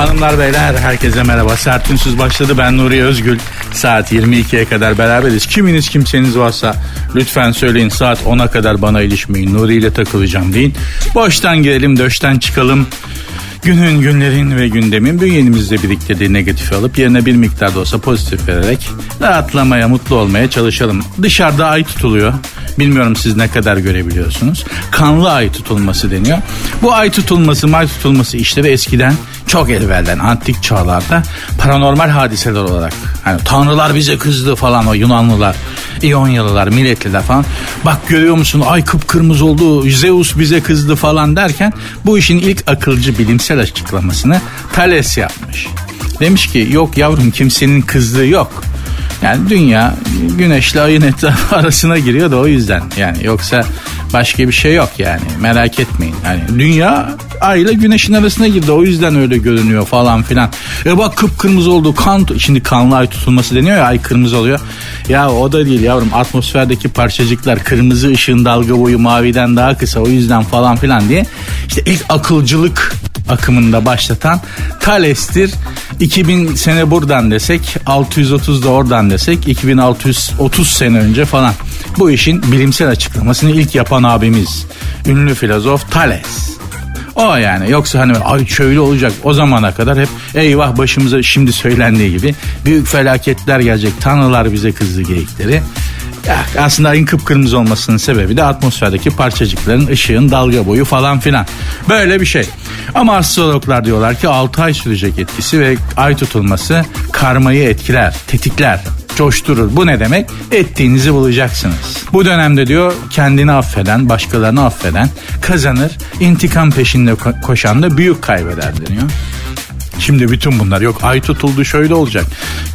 Hanımlar beyler herkese merhaba. Sertünsüz başladı. Ben Nuri Özgül. Saat 22'ye kadar beraberiz. Kiminiz kimseniz varsa lütfen söyleyin saat 10'a kadar bana ilişmeyin. Nuri ile takılacağım deyin. Boştan girelim döşten çıkalım. Günün, günlerin ve gündemin bünyenimizde biriktirdiği negatifi alıp yerine bir miktar da olsa pozitif vererek rahatlamaya, mutlu olmaya çalışalım. Dışarıda ay tutuluyor. Bilmiyorum siz ne kadar görebiliyorsunuz. Kanlı ay tutulması deniyor. Bu ay tutulması, ay tutulması işleri eskiden çok evvelden antik çağlarda paranormal hadiseler olarak hani tanrılar bize kızdı falan o Yunanlılar, İonyalılar, Milletliler falan. Bak görüyor musun ay kıpkırmızı oldu, Zeus bize kızdı falan derken bu işin ilk akılcı bilimsel açıklamasını Thales yapmış. Demiş ki yok yavrum kimsenin kızdığı yok. Yani dünya güneşle ayın etrafı arasına giriyor da o yüzden. Yani yoksa başka bir şey yok yani merak etmeyin. Yani dünya ay ile güneşin arasına girdi o yüzden öyle görünüyor falan filan. E bak kıpkırmızı oldu kan şimdi kanlı ay tutulması deniyor ya ay kırmızı oluyor. Ya o da değil yavrum atmosferdeki parçacıklar kırmızı ışığın dalga boyu maviden daha kısa o yüzden falan filan diye. İşte ilk akılcılık akımında başlatan Thales'tir. 2000 sene buradan desek 630 da oradan desek 2630 sene önce falan. Bu işin bilimsel açıklamasını ilk yapan abimiz ünlü filozof Thales. O yani yoksa hani ay şöyle olacak o zamana kadar hep eyvah başımıza şimdi söylendiği gibi büyük felaketler gelecek tanrılar bize kızdı geyikleri. Ya aslında ayın kıpkırmızı olmasının sebebi de atmosferdeki parçacıkların ışığın dalga boyu falan filan. Böyle bir şey. Ama astrologlar diyorlar ki 6 ay sürecek etkisi ve ay tutulması karmayı etkiler, tetikler coşturur. Bu ne demek? Ettiğinizi bulacaksınız. Bu dönemde diyor kendini affeden, başkalarını affeden kazanır. İntikam peşinde ko- koşan da büyük kaybeder deniyor. Şimdi bütün bunlar yok ay tutuldu şöyle olacak.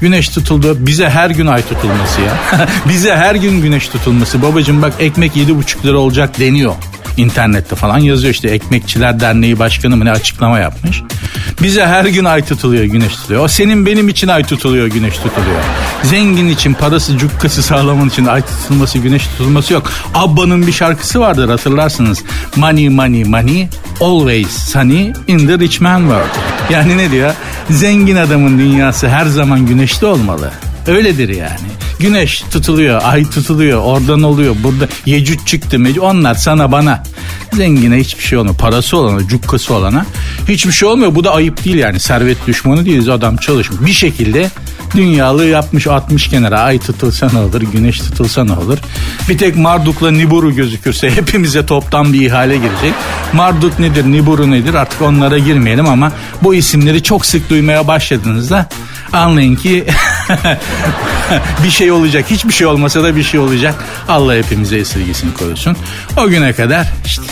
Güneş tutuldu bize her gün ay tutulması ya. bize her gün güneş tutulması. Babacım bak ekmek yedi buçuk lira olacak deniyor. İnternette falan yazıyor işte Ekmekçiler Derneği Başkanı mı ne açıklama yapmış. Bize her gün ay tutuluyor güneş tutuluyor. O senin benim için ay tutuluyor güneş tutuluyor. Zengin için parası cukkası sağlaman için ay tutulması güneş tutulması yok. Abba'nın bir şarkısı vardır hatırlarsınız. Money money money always sunny in the rich man world. Yani ne diyor? Zengin adamın dünyası her zaman güneşli olmalı. Öyledir yani. Güneş tutuluyor, ay tutuluyor, oradan oluyor, burada yecüc çıktı, mecü onlar sana bana. Zengine hiçbir şey olmuyor. Parası olana, cukkası olana hiçbir şey olmuyor. Bu da ayıp değil yani. Servet düşmanı değiliz. Adam çalışmış. Bir şekilde dünyalığı yapmış, atmış kenara. Ay tutulsa ne olur, güneş tutulsa ne olur. Bir tek Marduk'la Nibiru gözükürse hepimize toptan bir ihale girecek. Marduk nedir, Nibiru nedir artık onlara girmeyelim ama bu isimleri çok sık duymaya başladığınızda anlayın ki bir şey olacak. Hiçbir şey olmasa da bir şey olacak. Allah hepimize esirgesin korusun. O güne kadar işte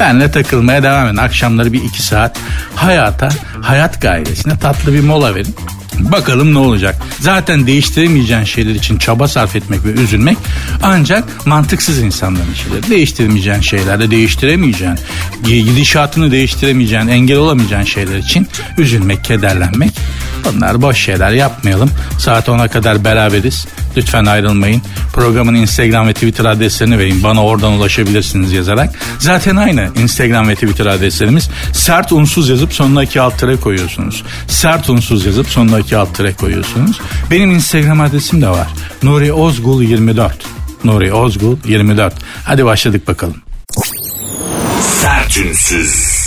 benle takılmaya devam edin. Akşamları bir iki saat hayata, hayat gayesine tatlı bir mola verin. Bakalım ne olacak. Zaten değiştiremeyeceğin şeyler için çaba sarf etmek ve üzülmek ancak mantıksız insanların işidir. Değiştiremeyeceğin şeylerde değiştiremeyeceğin, gidişatını değiştiremeyeceğin, engel olamayacağın şeyler için üzülmek, kederlenmek bunlar boş şeyler yapmayalım. Saat 10'a kadar beraberiz. Lütfen ayrılmayın. Programın Instagram ve Twitter adreslerini verin. Bana oradan ulaşabilirsiniz yazarak. Zaten aynı Instagram ve Twitter adreslerimiz. Sert unsuz yazıp sonuna iki alt tere koyuyorsunuz. Sert unsuz yazıp sonuna iki alt tere koyuyorsunuz. Benim Instagram adresim de var. Nuri Ozgul 24. Nuri Ozgul 24. Hadi başladık bakalım. Sertünsüz.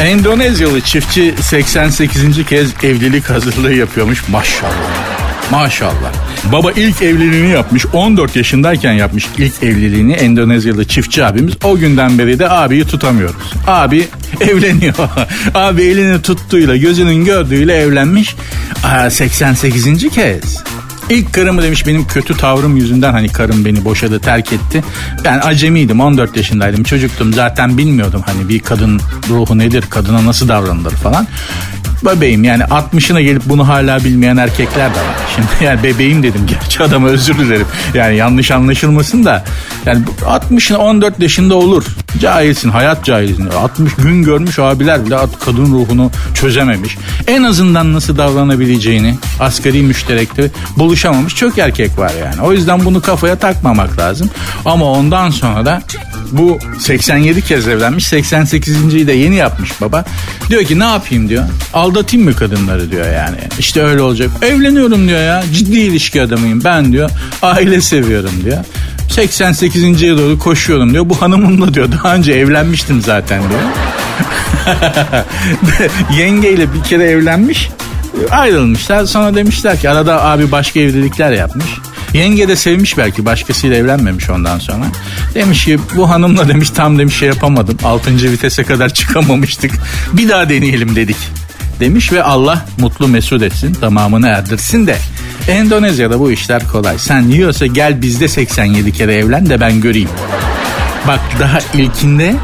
Endonezyalı çiftçi 88. kez evlilik hazırlığı yapıyormuş maşallah. Maşallah. Baba ilk evliliğini yapmış 14 yaşındayken yapmış ilk evliliğini Endonezyalı çiftçi abimiz. O günden beri de abiyi tutamıyoruz. Abi evleniyor. Abi elini tuttuğuyla gözünün gördüğüyle evlenmiş. Aa, 88. kez. İlk karımı demiş benim kötü tavrım yüzünden hani karım beni boşadı terk etti. Ben acemiydim 14 yaşındaydım çocuktum zaten bilmiyordum hani bir kadın ruhu nedir kadına nasıl davranılır falan. Bebeğim yani 60'ına gelip bunu hala bilmeyen erkekler de var. Şimdi yani bebeğim dedim gerçi adama özür dilerim. Yani yanlış anlaşılmasın da yani 60'ına 14 yaşında olur. Cahilsin hayat cahilsin. 60 gün görmüş abiler bile kadın ruhunu çözememiş. En azından nasıl davranabileceğini asgari müşterekte buluşamamış çok erkek var yani. O yüzden bunu kafaya takmamak lazım. Ama ondan sonra da bu 87 kez evlenmiş 88.yi de yeni yapmış baba. Diyor ki ne yapayım diyor. Aldatayım mı kadınları diyor yani. İşte öyle olacak. Evleniyorum diyor ya. Ciddi ilişki adamıyım ben diyor. Aile seviyorum diyor. 88.ye doğru koşuyorum diyor. Bu hanımımla diyor daha önce evlenmiştim zaten diyor. Yengeyle bir kere evlenmiş ayrılmışlar. Sonra demişler ki arada abi başka evlilikler yapmış. Yenge de sevmiş belki başkasıyla evlenmemiş ondan sonra. Demiş ki bu hanımla demiş tam demiş şey yapamadım. Altıncı vitese kadar çıkamamıştık. Bir daha deneyelim dedik. Demiş ve Allah mutlu mesut etsin tamamını erdirsin de Endonezya'da bu işler kolay. Sen yiyorsa gel bizde 87 kere evlen de ben göreyim. Bak daha ilkinde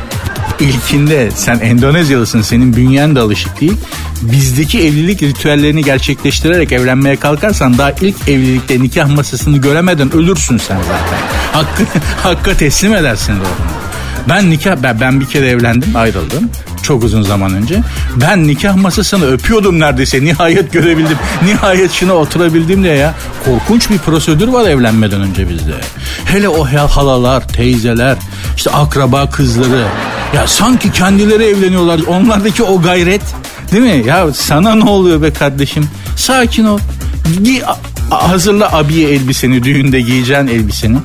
ilkinde sen Endonezyalısın senin bünyen de alışık değil. Bizdeki evlilik ritüellerini gerçekleştirerek evlenmeye kalkarsan daha ilk evlilikte nikah masasını göremeden ölürsün sen zaten. Hakkı, hakka teslim edersin doğru. Ben nikah ben, ben bir kere evlendim ayrıldım çok uzun zaman önce. Ben nikah masasını öpüyordum neredeyse. Nihayet görebildim. Nihayet şuna oturabildim diye ya. Korkunç bir prosedür var evlenmeden önce bizde. Hele o halalar, teyzeler, işte akraba kızları. Ya sanki kendileri evleniyorlar. Onlardaki o gayret. Değil mi? Ya sana ne oluyor be kardeşim? Sakin ol. Giy, hazırla abiye elbiseni, düğünde giyeceğin elbiseni.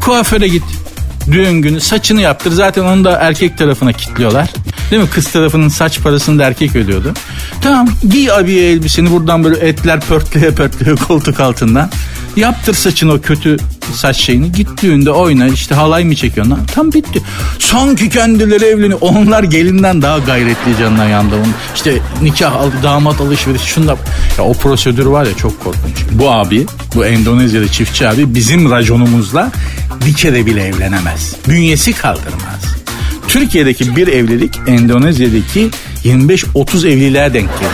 Kuaföre git düğün günü saçını yaptır. Zaten onu da erkek tarafına kilitliyorlar. Değil mi? Kız tarafının saç parasını da erkek ödüyordu. Tamam giy abiye elbiseni buradan böyle etler pörtleye pörtleye koltuk altından. Yaptır saçını o kötü saç şeyini. Git düğünde oyna işte halay mı çekiyorsun? Tam bitti. Sanki kendileri evleniyor. Onlar gelinden daha gayretli canına yandı. Onun. İşte nikah, damat alışveriş şunda. Ya o prosedür var ya çok korkunç. Bu abi, bu Endonezyalı çiftçi abi bizim raconumuzla bir kere bile evlenemez. Bünyesi kaldırmaz. Türkiye'deki bir evlilik Endonezya'daki 25-30 evliliğe denk gelir.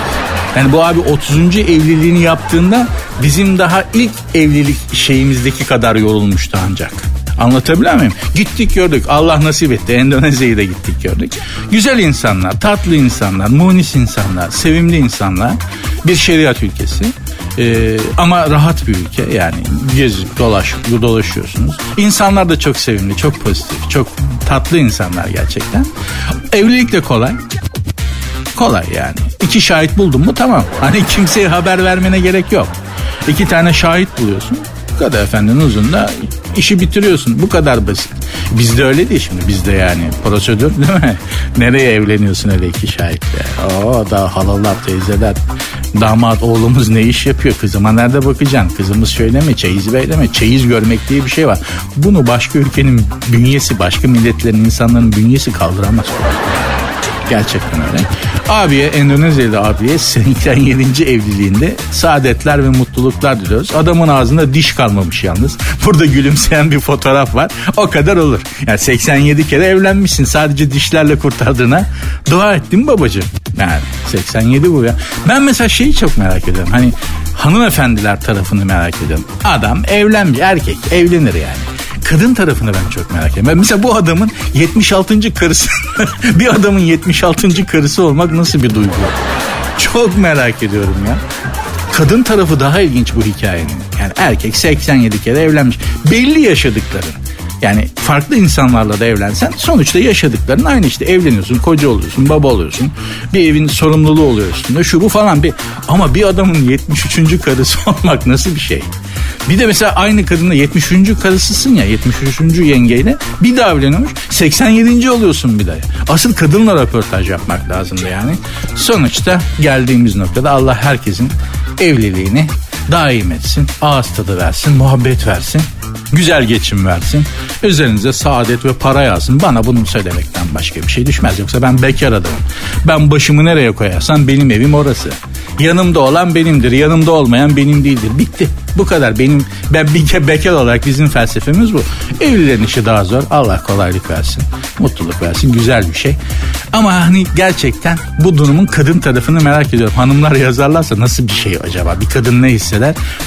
Yani bu abi 30. evliliğini yaptığında bizim daha ilk evlilik şeyimizdeki kadar yorulmuştu ancak. Anlatabiliyor muyum? Gittik gördük. Allah nasip etti. Endonezya'yı da gittik gördük. Güzel insanlar, tatlı insanlar, munis insanlar, sevimli insanlar. Bir şeriat ülkesi. Ee, ama rahat bir ülke yani gezip dolaş, dolaşıyorsunuz. İnsanlar da çok sevimli, çok pozitif, çok tatlı insanlar gerçekten. Evlilik de kolay. Kolay yani. İki şahit buldun mu tamam. Hani kimseye haber vermene gerek yok. İki tane şahit buluyorsun. Bu kadar efendinin uzun işi bitiriyorsun. Bu kadar basit. Bizde öyle değil şimdi. Bizde yani prosedür değil mi? Nereye evleniyorsun öyle iki şahitle? Oo da halalar, teyzeler. Damat oğlumuz ne iş yapıyor? Kızıma nerede bakacaksın? Kızımız şöyle mi? Çeyiz böyle mi? Çeyiz görmek diye bir şey var. Bunu başka ülkenin bünyesi, başka milletlerin, insanların bünyesi kaldıramaz. Gerçekten öyle. Abiye, Endonezyalı abiye 87. evliliğinde saadetler ve mutluluklar diliyoruz. Adamın ağzında diş kalmamış yalnız. Burada gülümseyen bir fotoğraf var. O kadar olur. Yani 87 kere evlenmişsin. Sadece dişlerle kurtardığına dua ettin babacığım. Yani 87 bu ya. Ben mesela şeyi çok merak ediyorum. Hani hanımefendiler tarafını merak ediyorum. Adam evlenmiş erkek evlenir yani kadın tarafını ben çok merak ediyorum. Ben mesela bu adamın 76. karısı bir adamın 76. karısı olmak nasıl bir duygu? Çok merak ediyorum ya. Kadın tarafı daha ilginç bu hikayenin. Yani erkek 87 kere evlenmiş. Belli yaşadıkları. Yani farklı insanlarla da evlensen sonuçta yaşadıkların aynı işte evleniyorsun, koca oluyorsun, baba oluyorsun. Bir evin sorumluluğu oluyorsun da şu bu falan bir ama bir adamın 73. karısı olmak nasıl bir şey? Bir de mesela aynı kadınla 73. karısısın ya 73. yengeyle bir daha evleniyormuş 87. oluyorsun bir daha. Asıl kadınla röportaj yapmak lazımdı yani. Sonuçta geldiğimiz noktada Allah herkesin evliliğini daim etsin. Ağız tadı versin, muhabbet versin. Güzel geçim versin. Üzerinize saadet ve para yazsın. Bana bunu söylemekten başka bir şey düşmez. Yoksa ben bekar adamım. Ben başımı nereye koyarsam benim evim orası. Yanımda olan benimdir. Yanımda olmayan benim değildir. Bitti. Bu kadar. Benim ben bir bekar olarak bizim felsefemiz bu. Evlilerin işi daha zor. Allah kolaylık versin. Mutluluk versin. Güzel bir şey. Ama hani gerçekten bu durumun kadın tarafını merak ediyorum. Hanımlar yazarlarsa nasıl bir şey acaba? Bir kadın ne hisseder?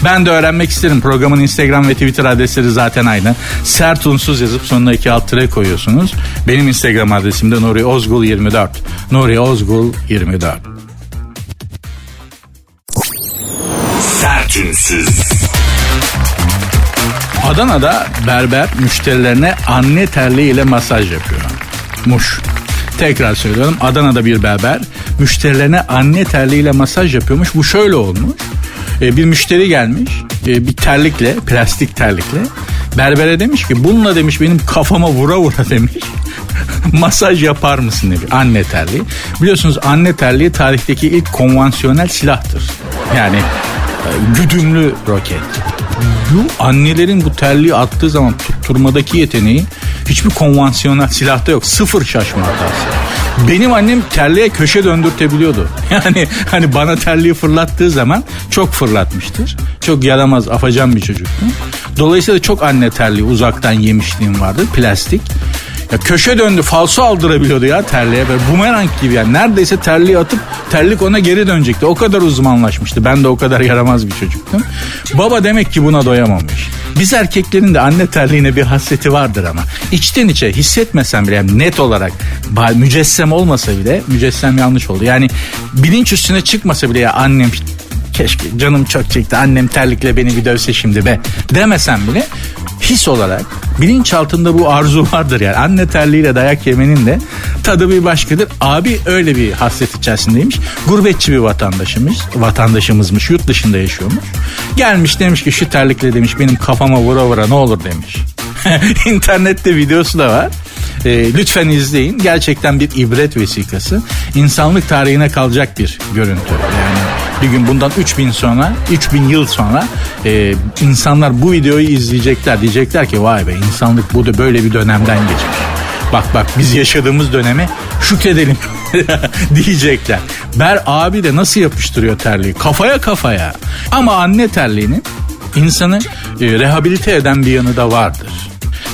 Ben de öğrenmek isterim. Programın Instagram ve Twitter adresleri zaten aynı. Sert unsuz yazıp sonuna iki alt tire koyuyorsunuz. Benim Instagram adresim de Nuri Ozgul 24. Nuri Ozgul 24. Sertünsüz. Adana'da berber müşterilerine anne terliği ile masaj yapıyor. Muş. Tekrar söylüyorum Adana'da bir berber müşterilerine anne terliği ile masaj yapıyormuş. Bu şöyle olmuş. Ee, bir müşteri gelmiş e, bir terlikle plastik terlikle berbere demiş ki bununla demiş benim kafama vura vura demiş masaj yapar mısın demiş anne terliği. Biliyorsunuz anne terliği tarihteki ilk konvansiyonel silahtır. Yani e, güdümlü roket. Bu annelerin bu terliği attığı zaman tutturmadaki yeteneği hiçbir konvansiyonel silahta yok. Sıfır şaşma hatası. Benim annem terliğe köşe döndürtebiliyordu. Yani hani bana terliği fırlattığı zaman çok fırlatmıştır. Çok yaramaz afacan bir çocuktu. Dolayısıyla çok anne terliği uzaktan yemişliğim vardı plastik. Ya köşe döndü falso aldırabiliyordu ya terliğe böyle bumerang gibi yani neredeyse terliği atıp terlik ona geri dönecekti. O kadar uzmanlaşmıştı. Ben de o kadar yaramaz bir çocuktum. Baba demek ki buna doyamamış. Biz erkeklerin de anne terliğine bir hasreti vardır ama içten içe hissetmesem bile yani net olarak mücessem olmasa bile mücessem yanlış oldu. Yani bilinç üstüne çıkmasa bile ya annem keşke canım çok çekti annem terlikle beni bir dövse şimdi be demesem bile his olarak bilinç altında bu arzu vardır yani. Anne terliğiyle dayak yemenin de tadı bir başkadır. Abi öyle bir hasret içerisindeymiş. Gurbetçi bir vatandaşımız, vatandaşımızmış. Yurt dışında yaşıyormuş. Gelmiş demiş ki şu terlikle demiş benim kafama vura vura ne olur demiş. İnternette videosu da var. E, lütfen izleyin. Gerçekten bir ibret vesikası. İnsanlık tarihine kalacak bir görüntü. Yani bir gün bundan 3000 sonra 3000 yıl sonra e, insanlar bu videoyu izleyecekler diyecekler ki vay be insanlık bu da böyle bir dönemden geçmiş. Bak bak biz yaşadığımız döneme şükredelim diyecekler. Ber abi de nasıl yapıştırıyor terliği kafaya kafaya. Ama anne terliğinin insanı e, rehabilite eden bir yanı da vardır.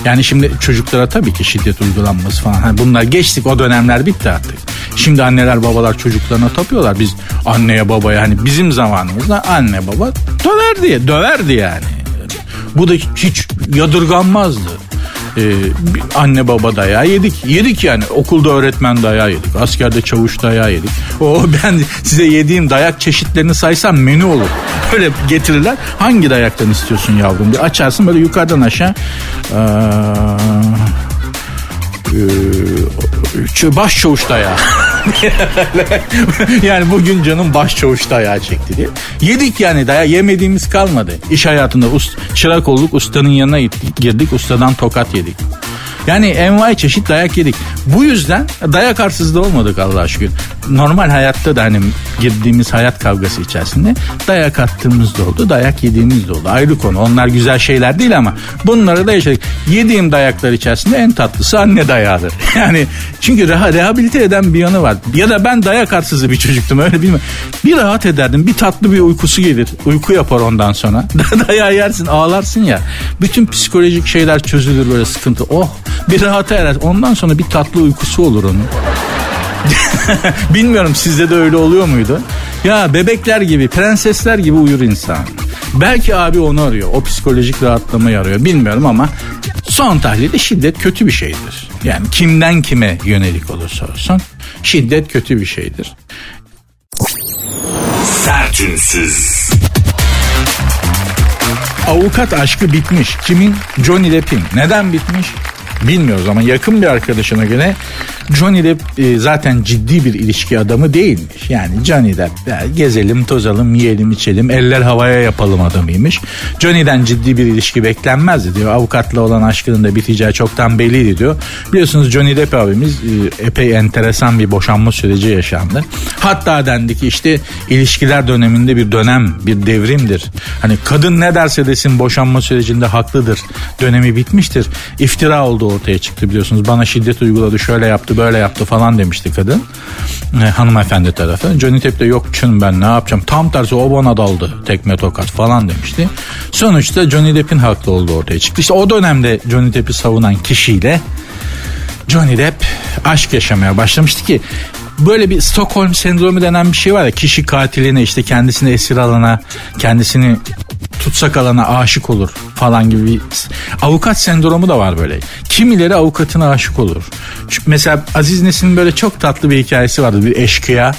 Yani şimdi çocuklara tabii ki şiddet uygulanması falan. Hani bunlar geçtik o dönemler bitti artık. Şimdi anneler babalar çocuklarına tapıyorlar. Biz anneye babaya hani bizim zamanımızda anne baba döverdi döverdi yani. Bu da hiç yadırganmazdı e, anne baba dayağı yedik. Yedik yani okulda öğretmen dayağı yedik. Askerde çavuş dayağı yedik. O ben size yediğim dayak çeşitlerini saysam menü olur. Böyle getirirler. Hangi dayaktan istiyorsun yavrum diye açarsın böyle yukarıdan aşağı. Ee, e, baş çavuş dayağı. yani bugün canım baş çavuş dayağı çekti diye. Yedik yani dayağı yemediğimiz kalmadı. İş hayatında ust, çırak olduk ustanın yanına girdik ustadan tokat yedik. Yani envai çeşit dayak yedik. Bu yüzden dayak arsızda olmadık Allah'a şükür. Normal hayatta da hani girdiğimiz hayat kavgası içerisinde dayak attığımız da oldu, dayak yediğimiz de oldu. Ayrı konu. Onlar güzel şeyler değil ama bunları da yaşadık. Yediğim dayaklar içerisinde en tatlısı anne dayağıdır. Yani çünkü reha, rehabilite eden bir yanı var. Ya da ben dayak arsızı bir çocuktum öyle bilmem. Bir rahat ederdim. Bir tatlı bir uykusu gelir. Uyku yapar ondan sonra. Dayağı yersin ağlarsın ya. Bütün psikolojik şeyler çözülür böyle sıkıntı. Oh bir rahata erer. Ondan sonra bir tatlı uykusu olur onun. Bilmiyorum sizde de öyle oluyor muydu? Ya bebekler gibi, prensesler gibi uyur insan. Belki abi onu arıyor. O psikolojik rahatlamayı arıyor. Bilmiyorum ama son tahlilde şiddet kötü bir şeydir. Yani kimden kime yönelik olursa olsun şiddet kötü bir şeydir. Sertünsüz. Avukat aşkı bitmiş. Kimin? Johnny Depp'in. Neden bitmiş? Bilmiyoruz ama yakın bir arkadaşına göre Johnny Depp e, zaten ciddi bir ilişki adamı değilmiş. Yani Johnny Depp ya, gezelim tozalım yiyelim içelim eller havaya yapalım adamıymış. Johnny'den ciddi bir ilişki beklenmezdi diyor. Avukatla olan aşkının da biteceği çoktan belliydi diyor. Biliyorsunuz Johnny Depp abimiz e, epey enteresan bir boşanma süreci yaşandı. Hatta dendi ki işte ilişkiler döneminde bir dönem bir devrimdir. Hani kadın ne derse desin boşanma sürecinde haklıdır. Dönemi bitmiştir. İftira olduğu ortaya çıktı biliyorsunuz. Bana şiddet uyguladı şöyle yaptı böyle yaptı falan demişti kadın. E, hanımefendi tarafı. Johnny Depp de yok canım ben ne yapacağım. Tam tersi o bana daldı tekme tokat falan demişti. Sonuçta Johnny Depp'in haklı olduğu ortaya çıktı. İşte o dönemde Johnny Depp'i savunan kişiyle Johnny Depp aşk yaşamaya başlamıştı ki böyle bir Stockholm sendromu denen bir şey var ya kişi katiline işte kendisini esir alana kendisini tutsak alana aşık olur falan gibi bir avukat sendromu da var böyle. Kimileri avukatına aşık olur. Çünkü mesela Aziz Nesin'in böyle çok tatlı bir hikayesi vardı bir eşkıya.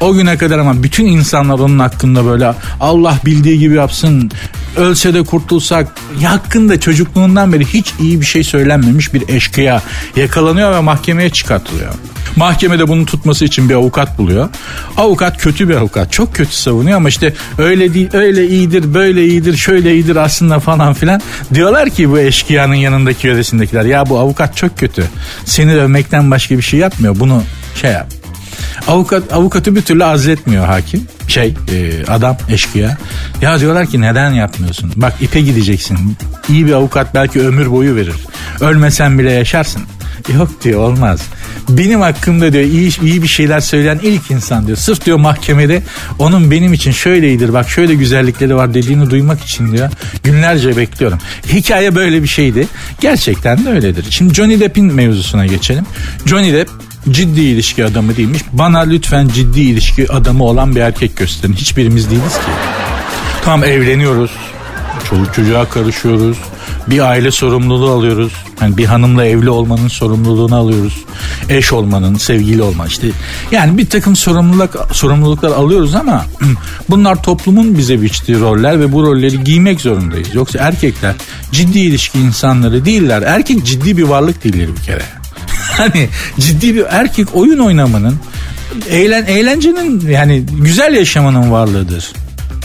O güne kadar ama bütün insanlar onun hakkında böyle Allah bildiği gibi yapsın ölse de kurtulsak hakkında çocukluğundan beri hiç iyi bir şey söylenmemiş bir eşkıya yakalanıyor ve mahkemeye çıkartılıyor. Mahkemede bunu tutması için bir avukat buluyor. Avukat kötü bir avukat. Çok kötü savunuyor ama işte öyle değil, öyle iyidir, böyle iyidir, şöyle iyidir aslında falan filan. Diyorlar ki bu eşkıyanın yanındaki yöresindekiler ya bu avukat çok kötü. Seni dövmekten başka bir şey yapmıyor. Bunu şey yap. Avukat avukatı bir türlü azletmiyor hakim. Şey e, adam eşkıya. Ya diyorlar ki neden yapmıyorsun? Bak ipe gideceksin. İyi bir avukat belki ömür boyu verir. Ölmesen bile yaşarsın. Yok diyor olmaz. Benim hakkımda diyor iyi, iyi bir şeyler söyleyen ilk insan diyor. Sırf diyor mahkemede onun benim için şöyleyidir bak şöyle güzellikleri var dediğini duymak için diyor. Günlerce bekliyorum. Hikaye böyle bir şeydi. Gerçekten de öyledir. Şimdi Johnny Depp'in mevzusuna geçelim. Johnny Depp ciddi ilişki adamı değilmiş. Bana lütfen ciddi ilişki adamı olan bir erkek gösterin. Hiçbirimiz değiliz ki. Tam evleniyoruz. Çoluk çocuğa karışıyoruz. Bir aile sorumluluğu alıyoruz. Yani bir hanımla evli olmanın sorumluluğunu alıyoruz. Eş olmanın, sevgili olman işte. Yani bir takım sorumluluk sorumluluklar alıyoruz ama bunlar toplumun bize biçtiği roller ve bu rolleri giymek zorundayız. Yoksa erkekler ciddi ilişki insanları değiller. Erkek ciddi bir varlık değildir bir kere. Hani ciddi bir erkek oyun oynamanın eğlen eğlencenin yani güzel yaşamanın varlığıdır.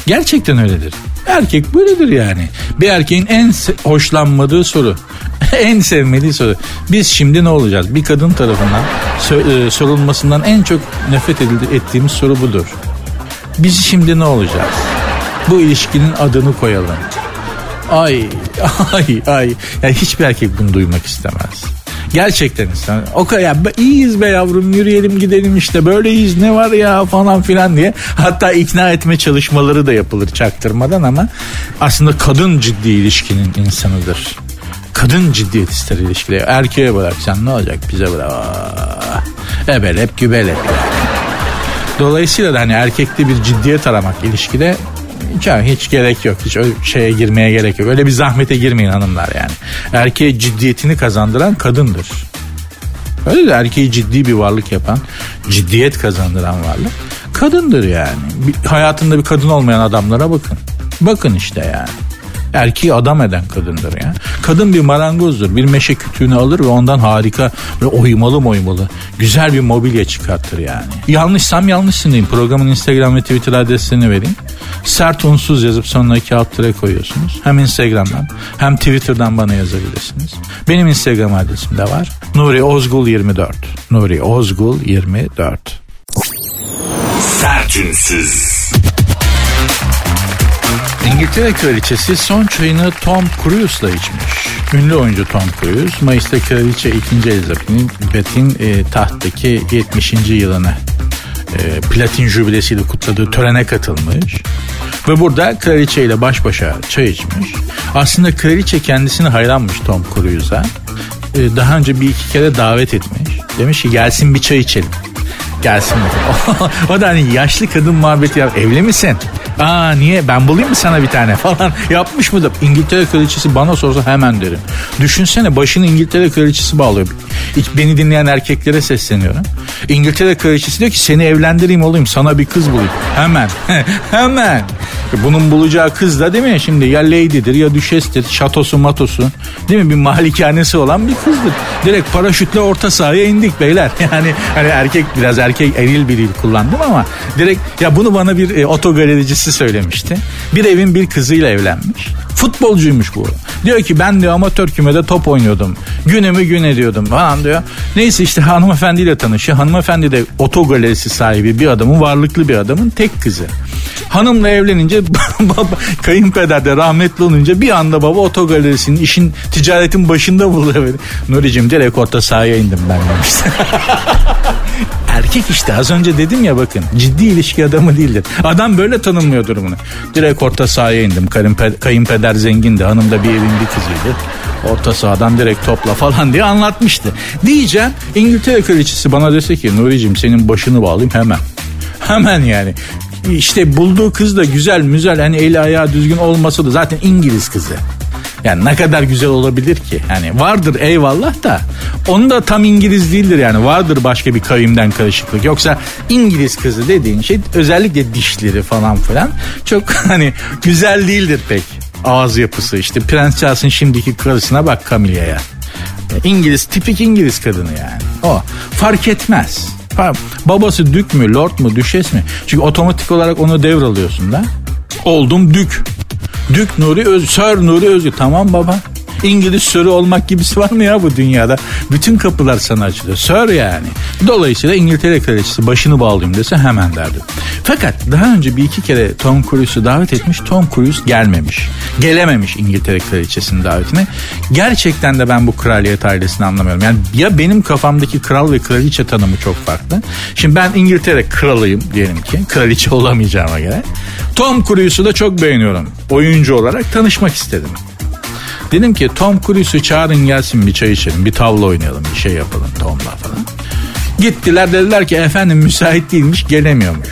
Gerçekten öyledir. Erkek böyledir yani. Bir erkeğin en hoşlanmadığı soru. en sevmediği soru. Biz şimdi ne olacağız? Bir kadın tarafından e, sorulmasından en çok nefret ettiğimiz soru budur. Biz şimdi ne olacağız? Bu ilişkinin adını koyalım. Ay ay ay. Yani hiçbir erkek bunu duymak istemez. Gerçekten insan. O kadar ya iyiyiz be yavrum yürüyelim gidelim işte böyleyiz ne var ya falan filan diye. Hatta ikna etme çalışmaları da yapılır çaktırmadan ama aslında kadın ciddi ilişkinin insanıdır. Kadın ciddiyet ister ilişkileri. Erkeğe bıraksan ne olacak bize bırak. Ebelep gübelep Dolayısıyla da hani erkekte bir ciddiyet aramak ilişkide hiç, hiç gerek yok. Hiç öyle şeye girmeye gerek yok. Öyle bir zahmete girmeyin hanımlar yani. Erkeğe ciddiyetini kazandıran kadındır. Öyle de erkeği ciddi bir varlık yapan, ciddiyet kazandıran varlık kadındır yani. Bir, hayatında bir kadın olmayan adamlara bakın. Bakın işte yani. Erkeği adam eden kadındır ya. Kadın bir marangozdur. Bir meşe kütüğünü alır ve ondan harika ve oymalı oymalı güzel bir mobilya çıkartır yani. Yanlışsam yanlışsın diyeyim. Programın Instagram ve Twitter adreslerini vereyim. Sert unsuz yazıp sonuna iki alt koyuyorsunuz. Hem Instagram'dan hem Twitter'dan bana yazabilirsiniz. Benim Instagram adresim de var. Nuri Ozgul 24. Nuri Ozgul 24. Sertünsüz. İngiltere kraliçesi son çayını Tom Cruise'la içmiş. Ünlü oyuncu Tom Cruise Mayıs'ta kraliçe 2. Elizabeth'in e, tahttaki 70. yılını e, platin jübilesiyle kutladığı törene katılmış. Ve burada kraliçe ile baş başa çay içmiş. Aslında kraliçe kendisini hayranmış Tom Cruise'a. E, daha önce bir iki kere davet etmiş. Demiş ki gelsin bir çay içelim gelsin. o da hani yaşlı kadın muhabbeti yap. Evli misin? Aa niye ben bulayım mı sana bir tane falan yapmış mı da İngiltere kraliçesi bana sorsa hemen derim. Düşünsene başını İngiltere kraliçesi bağlıyor. Hiç beni dinleyen erkeklere sesleniyorum. İngiltere kraliçesi diyor ki seni evlendireyim olayım sana bir kız bulayım. Hemen hemen. Bunun bulacağı kız da değil mi? Şimdi ya lady'dir ya düşestir, şatosu matosu değil mi? Bir malikanesi olan bir kızdır. Direkt paraşütle orta sahaya indik beyler. Yani hani erkek biraz erkek eril bir dil kullandım ama direkt ya bunu bana bir e, otogalericisi söylemişti. Bir evin bir kızıyla evlenmiş. Futbolcuymuş bu. Diyor ki ben diyor amatör kümede top oynuyordum. Günümü gün ediyordum falan diyor. Neyse işte hanımefendiyle tanışıyor. Hanımefendi de otogalerisi sahibi bir adamın varlıklı bir adamın tek kızı. Hanımla evlenince baba kayınpeder de rahmetli olunca bir anda baba otogalerisinin işin ticaretin başında buluyor. Nuri'cim direkt orta sahaya indim ben demişti. Erkek işte az önce dedim ya bakın ciddi ilişki adamı değildir. Adam böyle tanımlıyor durumunu. Direkt orta sahaya indim. Kayınpeder zengindi. Hanım da bir evin bir kızıydı. Orta sahadan direkt topla falan diye anlatmıştı. Diyeceğim İngiltere kraliçesi bana dese ki Nuri'cim senin başını bağlayayım hemen. Hemen yani işte bulduğu kız da güzel müzel hani eli ayağı düzgün olmasa da zaten İngiliz kızı. Yani ne kadar güzel olabilir ki? Yani vardır eyvallah da onu da tam İngiliz değildir yani. Vardır başka bir kavimden karışıklık. Yoksa İngiliz kızı dediğin şey özellikle dişleri falan filan çok hani güzel değildir pek. Ağız yapısı işte Prens Charles'ın şimdiki karısına bak Camilla'ya. İngiliz tipik İngiliz kadını yani. O fark etmez. Babası dük mü, lord mu, düşes mi? Çünkü otomatik olarak onu devralıyorsun da. Oldum dük. Dük Nuri Öz, Sir Nuri Özgür. Tamam baba. İngiliz sörü olmak gibisi var mı ya bu dünyada? Bütün kapılar sana açılıyor. Sör yani. Dolayısıyla İngiltere kraliçesi başını bağlayayım dese hemen derdim. Fakat daha önce bir iki kere Tom Cruise'u davet etmiş. Tom Cruise gelmemiş. Gelememiş İngiltere kraliçesinin davetine. Gerçekten de ben bu kraliyet ailesini anlamıyorum. Yani ya benim kafamdaki kral ve kraliçe tanımı çok farklı. Şimdi ben İngiltere kralıyım diyelim ki. Kraliçe olamayacağıma göre. Tom Cruise'u da çok beğeniyorum. Oyuncu olarak tanışmak istedim. Dedim ki Tom Cruise'u çağırın gelsin bir çay içelim. Bir tavla oynayalım bir şey yapalım Tom'la falan. Gittiler dediler ki efendim müsait değilmiş gelemiyormuş.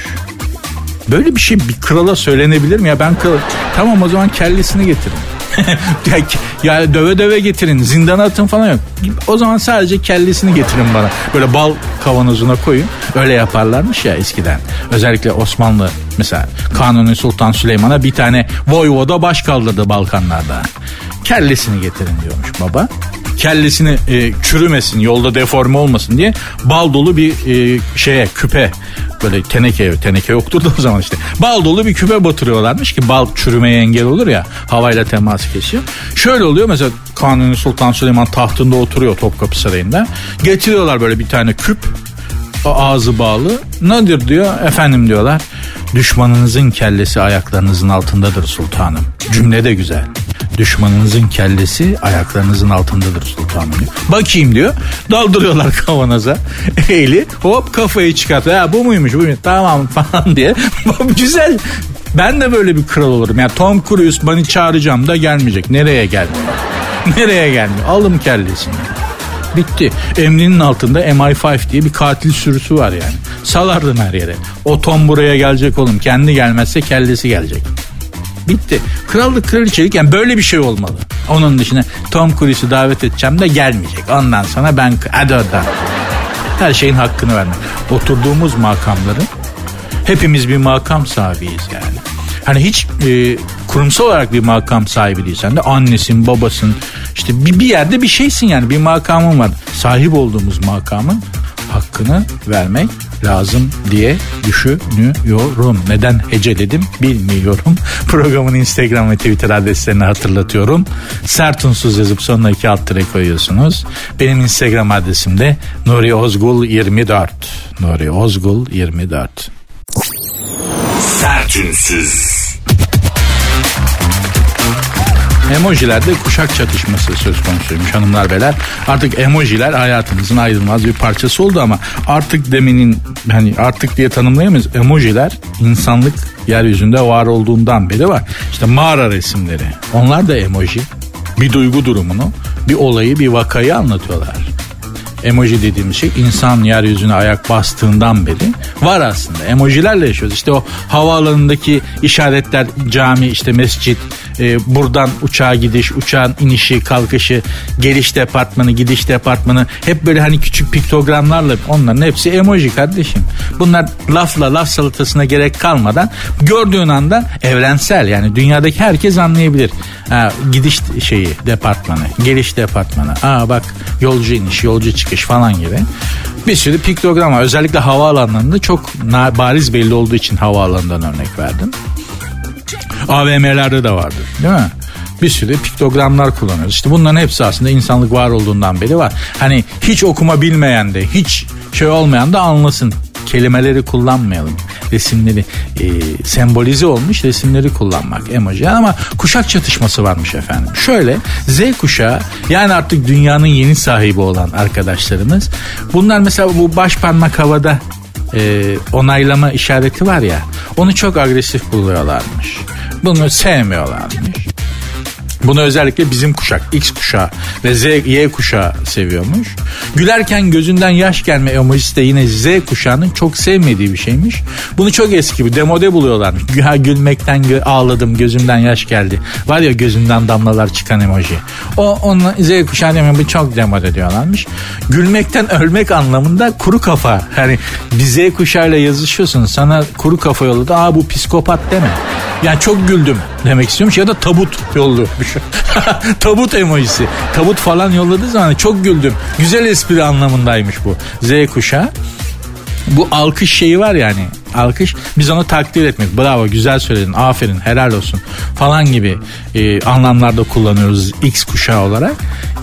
Böyle bir şey bir krala söylenebilir mi ya ben kral tamam o zaman kellesini getirin. ya döve döve getirin zindana atın falan yok. O zaman sadece kellesini getirin bana. Böyle bal kavanozuna koyun. Öyle yaparlarmış ya eskiden. Özellikle Osmanlı mesela Kanuni Sultan Süleyman'a bir tane voyvoda baş kaldırdı Balkanlarda. Kellesini getirin diyormuş baba kellesini e, çürümesin yolda deforme olmasın diye bal dolu bir e, şeye küpe böyle teneke teneke yoktur da o zaman işte bal dolu bir küpe batırıyorlarmış ki bal çürümeye engel olur ya havayla temas kesiyor. Şöyle oluyor mesela Kanuni Sultan Süleyman tahtında oturuyor Topkapı Sarayı'nda getiriyorlar böyle bir tane küp ağzı bağlı. Nedir diyor? Efendim diyorlar. Düşmanınızın kellesi ayaklarınızın altındadır sultanım. Cümle de güzel. Düşmanınızın kellesi ayaklarınızın altındadır sultanım diyor. Bakayım diyor. Daldırıyorlar kavanoza. Eli hop kafayı çıkartıyor. Ha bu muymuş bu muymuş tamam falan diye. güzel. Ben de böyle bir kral olurum. Yani Tom Cruise beni çağıracağım da gelmeyecek. Nereye gelmiyor? Nereye gelmiyor? Alım kellesini. Bitti. Emrinin altında MI5 diye bir katil sürüsü var yani. Salardım her yere. O Tom buraya gelecek oğlum. Kendi gelmezse kellesi gelecek. Bitti. Krallık kraliçelik yani böyle bir şey olmalı. Onun dışında Tom Cruise'u davet edeceğim de gelmeyecek. Ondan sonra ben hadi oradan. Her şeyin hakkını vermek. Oturduğumuz makamların hepimiz bir makam sahibiyiz yani. Hani hiç e, kurumsal olarak bir makam sahibi değilsen de annesin, babasın. işte bir, bir yerde bir şeysin yani bir makamın var. Sahip olduğumuz makamın hakkını vermek lazım diye düşünüyorum. Neden heceledim bilmiyorum. Programın Instagram ve Twitter adreslerini hatırlatıyorum. Sertunsuz yazıp sonuna iki alt tere koyuyorsunuz. Benim Instagram adresim de Nuri Ozgul 24. Nuri Ozgul 24. Sertünsüz. Emojilerde kuşak çatışması söz konusuymuş hanımlar beyler. Artık emojiler hayatımızın ayrılmaz bir parçası oldu ama artık demenin hani artık diye tanımlayamayız. Emojiler insanlık yeryüzünde var olduğundan beri var. İşte mağara resimleri. Onlar da emoji. Bir duygu durumunu, bir olayı, bir vakayı anlatıyorlar emoji dediğimiz şey insan yeryüzüne ayak bastığından beri var aslında. Emojilerle yaşıyoruz. İşte o havaalanındaki işaretler cami işte mescit e, buradan uçağa gidiş uçağın inişi kalkışı geliş departmanı gidiş departmanı hep böyle hani küçük piktogramlarla onların hepsi emoji kardeşim. Bunlar lafla laf salatasına gerek kalmadan gördüğün anda evrensel yani dünyadaki herkes anlayabilir. Ha, gidiş şeyi departmanı geliş departmanı aa bak yolcu iniş yolcu çıkış falan gibi bir sürü piktogram var. Özellikle havaalanlarında çok bariz belli olduğu için havaalanından örnek verdim. AVM'lerde de vardır değil mi? bir sürü piktogramlar kullanıyoruz. İşte bunların hepsi aslında insanlık var olduğundan beri var. Hani hiç okuma bilmeyen de hiç şey olmayan da anlasın kelimeleri kullanmayalım. Resimleri e, sembolize olmuş resimleri kullanmak emoji ama kuşak çatışması varmış efendim. Şöyle Z kuşağı yani artık dünyanın yeni sahibi olan arkadaşlarımız bunlar mesela bu baş parmak havada e, onaylama işareti var ya onu çok agresif buluyorlarmış. Bunu sevmiyorlarmış. Bunu özellikle bizim kuşak X kuşağı ve Z, Y kuşağı seviyormuş. Gülerken gözünden yaş gelme emojisi de yine Z kuşağının çok sevmediği bir şeymiş. Bunu çok eski bir demode buluyorlarmış. Ha, gülmekten gö- ağladım gözümden yaş geldi. Var ya gözünden damlalar çıkan emoji. O onu Z kuşağı demiyor bu çok demode diyorlarmış. Gülmekten ölmek anlamında kuru kafa. Hani bir Z kuşağıyla yazışıyorsun sana kuru kafa yolladı. Aa bu psikopat deme. Yani çok güldüm demek istiyormuş ya da tabut yollamış. tabut emojisi. Tabut falan yolladığı zaman çok güldüm. Güzel espri anlamındaymış bu. Z kuşağı. Bu alkış şeyi var yani alkış biz onu takdir etmek bravo güzel söyledin aferin helal olsun falan gibi e, anlamlarda kullanıyoruz X kuşağı olarak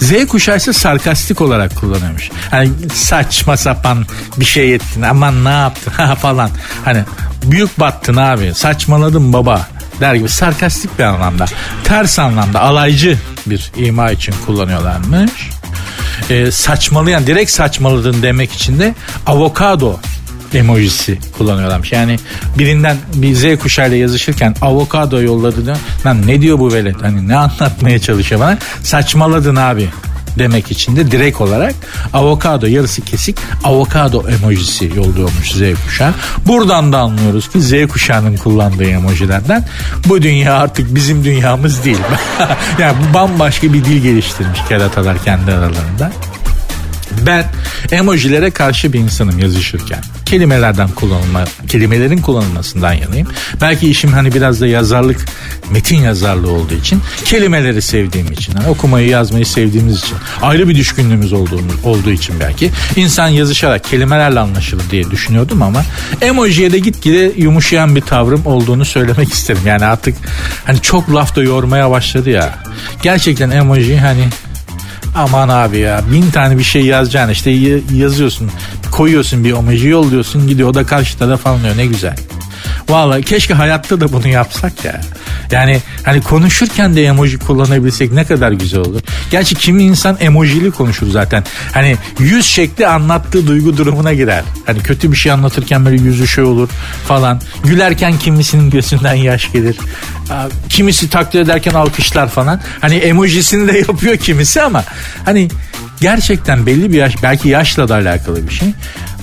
Z kuşağı ise sarkastik olarak kullanıyormuş hani saçma sapan bir şey ettin aman ne yaptın falan hani büyük battın abi saçmaladın baba der gibi sarkastik bir anlamda ters anlamda alaycı bir ima için kullanıyorlarmış e, saçmalayan direkt saçmaladın demek için de avokado emojisi kullanıyorlarmış. Yani birinden bir Z kuşağıyla yazışırken avokado yolladı. Lan ne diyor bu velet? Hani ne anlatmaya çalışıyor bana? Saçmaladın abi demek için de direkt olarak avokado yarısı kesik avokado emojisi yolluyormuş Z kuşağı. Buradan da anlıyoruz ki Z kuşağının kullandığı emojilerden bu dünya artık bizim dünyamız değil. yani bambaşka bir dil geliştirmiş keratalar kendi aralarında. Ben emojilere karşı bir insanım yazışırken. Kelimelerden kullanılma, kelimelerin kullanılmasından yanayım. Belki işim hani biraz da yazarlık, metin yazarlığı olduğu için, kelimeleri sevdiğim için, hani okumayı, yazmayı sevdiğimiz için, ayrı bir düşkünlüğümüz olduğumuz, olduğu için belki insan yazışarak kelimelerle anlaşılır diye düşünüyordum ama emojiye de gitgide yumuşayan bir tavrım olduğunu söylemek isterim. Yani artık hani çok laf da yormaya başladı ya. Gerçekten emoji hani Aman abi ya bin tane bir şey yazacaksın işte yazıyorsun koyuyorsun bir emoji yolluyorsun gidiyor o da karşı taraf anlıyor ne güzel. Valla keşke hayatta da bunu yapsak ya. Yani hani konuşurken de emoji kullanabilsek ne kadar güzel olur. Gerçi kimi insan emojili konuşur zaten. Hani yüz şekli anlattığı duygu durumuna girer. Hani kötü bir şey anlatırken böyle yüzü şey olur falan. Gülerken kimisinin gözünden yaş gelir. Kimisi takdir ederken alkışlar falan. Hani emojisini de yapıyor kimisi ama hani gerçekten belli bir yaş belki yaşla da alakalı bir şey.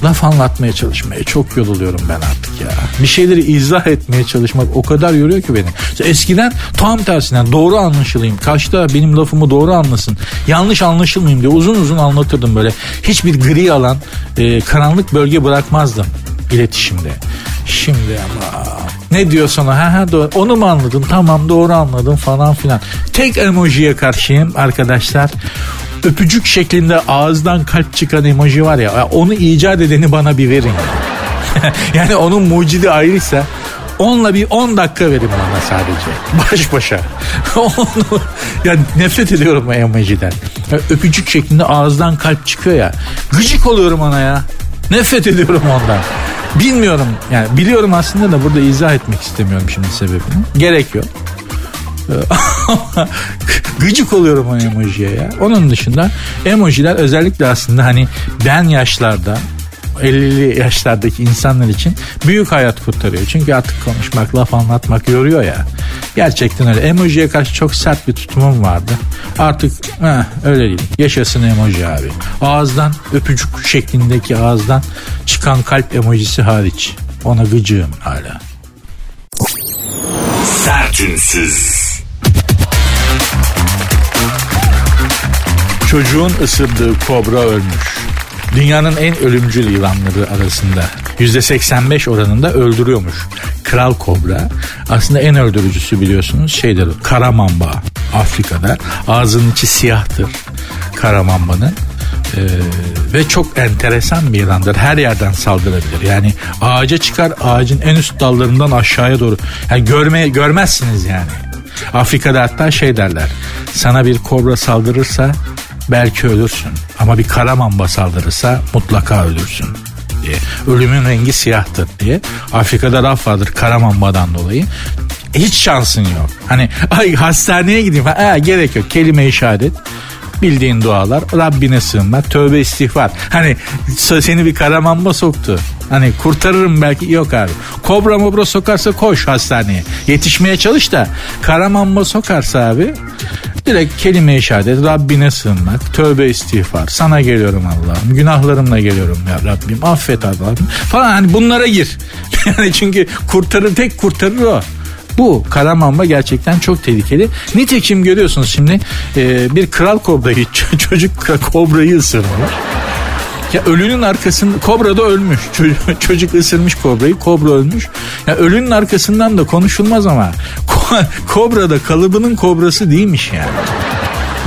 Laf anlatmaya çalışmaya çok yoruluyorum ben artık ya. Bir şeyleri izah etmeye çalışmak o kadar yoruyor ki beni. Eskiden tam tersinden doğru anlaşılayım. Kaçta benim lafımı doğru anlasın. Yanlış anlaşılmayayım diye uzun uzun anlatırdım böyle. Hiçbir gri alan, e, karanlık bölge bırakmazdım iletişimde. Şimdi ama ne diyor sana ha ha doğru onu mu anladın tamam doğru anladım falan filan. Tek emojiye karşıyım arkadaşlar öpücük şeklinde ağızdan kalp çıkan emoji var ya onu icat edeni bana bir verin. yani onun mucidi ayrıysa onunla bir 10 dakika verin bana sadece. Baş başa. Onu, ya nefret ediyorum o emojiden. öpücük şeklinde ağızdan kalp çıkıyor ya. Gıcık oluyorum ona ya. Nefret ediyorum ondan. Bilmiyorum yani biliyorum aslında da burada izah etmek istemiyorum şimdi sebebini. Gerek yok. Gıcık oluyorum o emojiye ya. Onun dışında emojiler özellikle aslında hani ben yaşlarda 50'li yaşlardaki insanlar için büyük hayat kurtarıyor. Çünkü artık konuşmak, laf anlatmak yoruyor ya. Gerçekten öyle. Emojiye karşı çok sert bir tutumum vardı. Artık heh, öyle değil. Yaşasın emoji abi. Ağızdan öpücük şeklindeki ağızdan çıkan kalp emojisi hariç. Ona gıcığım hala. Sertünsüz. Çocuğun ısırdığı kobra ölmüş. Dünyanın en ölümcül yılanları arasında %85 oranında öldürüyormuş. Kral kobra aslında en öldürücüsü biliyorsunuz şeydir karamamba Afrika'da ağzının içi siyahtır karamambanın. Ee, ve çok enteresan bir yılandır. Her yerden saldırabilir. Yani ağaca çıkar ağacın en üst dallarından aşağıya doğru. Yani görmeye görmezsiniz yani. Afrika'da hatta şey derler. Sana bir kobra saldırırsa belki ölürsün. Ama bir karamamba saldırırsa mutlaka ölürsün diye. Ölümün rengi siyahtır diye. Afrika'da raf vardır karamambadan dolayı. Hiç şansın yok. Hani ay hastaneye gideyim. Ha, gerek yok. Kelime-i şehadet bildiğin dualar Rabbine sığınmak tövbe istiğfar. Hani seni bir karamamba soktu. Hani kurtarırım belki yok abi. Kobra mobra sokarsa koş hastaneye. Yetişmeye çalış da karamamba sokarsa abi direkt kelime-i şehadet Rabbine sığınmak tövbe istiğfar. Sana geliyorum Allah'ım günahlarımla geliyorum ya Rabbim. Affet Allah'ım falan. Hani bunlara gir. Yani çünkü kurtarır tek kurtarır o bu karamamba gerçekten çok tehlikeli. Nitekim görüyorsunuz şimdi e, bir kral kobrayı çocuk kobrayı ısırmış. Ya ölünün arkasında kobra da ölmüş. Çocuk, çocuk ısırmış kobrayı. Kobra ölmüş. Ya ölünün arkasından da konuşulmaz ama kobra da kalıbının kobrası değilmiş yani.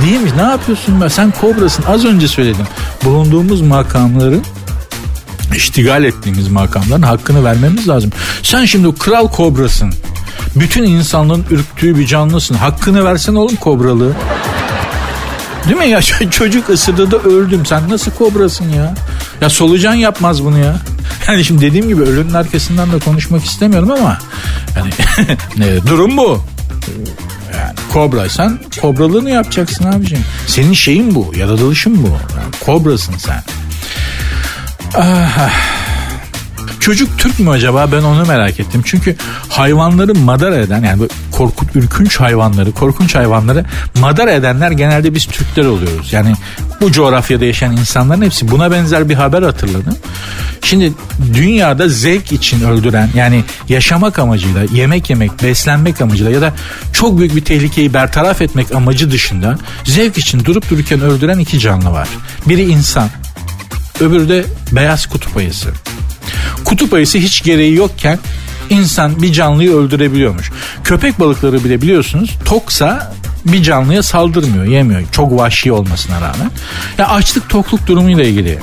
Değilmiş. Ne yapıyorsun be? Sen kobrasın. Az önce söyledim. Bulunduğumuz makamların iştigal ettiğimiz makamların hakkını vermemiz lazım. Sen şimdi kral kobrasın. Bütün insanlığın ürktüğü bir canlısın. Hakkını versen oğlum kobralığı. Değil mi ya çocuk ısırdı da öldüm. Sen nasıl kobrasın ya? Ya solucan yapmaz bunu ya. Yani şimdi dediğim gibi ölünün arkasından da konuşmak istemiyorum ama yani ne, durum bu. Yani kobraysan kobralığını yapacaksın abicim. Senin şeyin bu, yaratılışın bu. Yani kobrasın sen. Ah, Çocuk Türk mü acaba ben onu merak ettim. Çünkü hayvanları madar eden yani korkut ürkünç hayvanları, korkunç hayvanları madar edenler genelde biz Türkler oluyoruz. Yani bu coğrafyada yaşayan insanların hepsi buna benzer bir haber hatırladım. Şimdi dünyada zevk için öldüren yani yaşamak amacıyla, yemek yemek, beslenmek amacıyla ya da çok büyük bir tehlikeyi bertaraf etmek amacı dışında zevk için durup dururken öldüren iki canlı var. Biri insan, öbürü de beyaz kutup ayısı. Kutup ayısı hiç gereği yokken insan bir canlıyı öldürebiliyormuş. Köpek balıkları bile biliyorsunuz toksa bir canlıya saldırmıyor, yemiyor. Çok vahşi olmasına rağmen. Ya açlık tokluk durumuyla ilgili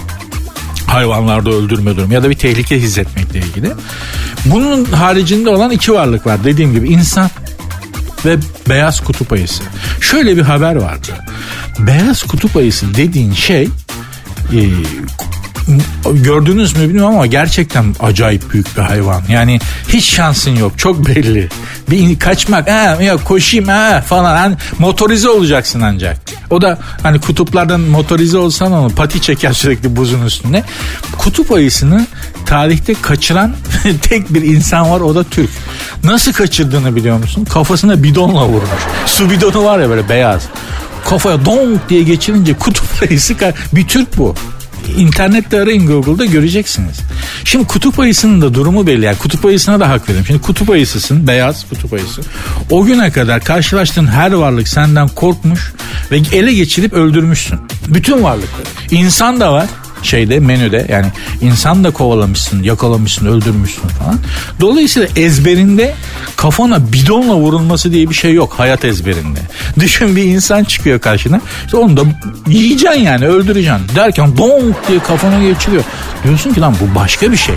hayvanlarda öldürme durumu ya da bir tehlike hissetmekle ilgili. Bunun haricinde olan iki varlık var. Dediğim gibi insan ve beyaz kutup ayısı. Şöyle bir haber vardı. Beyaz kutup ayısı dediğin şey e, gördünüz mü bilmiyorum ama gerçekten acayip büyük bir hayvan. Yani hiç şansın yok. Çok belli. Bir kaçmak, ha, ya koşayım ha falan. Hani motorize olacaksın ancak. O da hani kutuplardan motorize olsan onu pati çeker sürekli buzun üstünde. Kutup ayısını tarihte kaçıran tek bir insan var o da Türk. Nasıl kaçırdığını biliyor musun? Kafasına bidonla vurmuş. Su bidonu var ya böyle beyaz. Kafaya donk diye geçirince kutup ayısı bir Türk bu internette arayın Google'da göreceksiniz. Şimdi kutup ayısının da durumu belli. Yani kutup ayısına da hak veriyorum. Şimdi kutup ayısısın, beyaz kutup ayısı. O güne kadar karşılaştığın her varlık senden korkmuş ve ele geçirip öldürmüşsün. Bütün varlıkları. İnsan da var şeyde menüde yani insan da kovalamışsın, yakalamışsın, öldürmüşsün falan. Dolayısıyla ezberinde kafana bidonla vurulması diye bir şey yok hayat ezberinde. Düşün bir insan çıkıyor karşına. İşte onu da yiyeceksin yani öldüreceksin. Derken donk diye kafana geçiriyor. Diyorsun ki lan bu başka bir şey.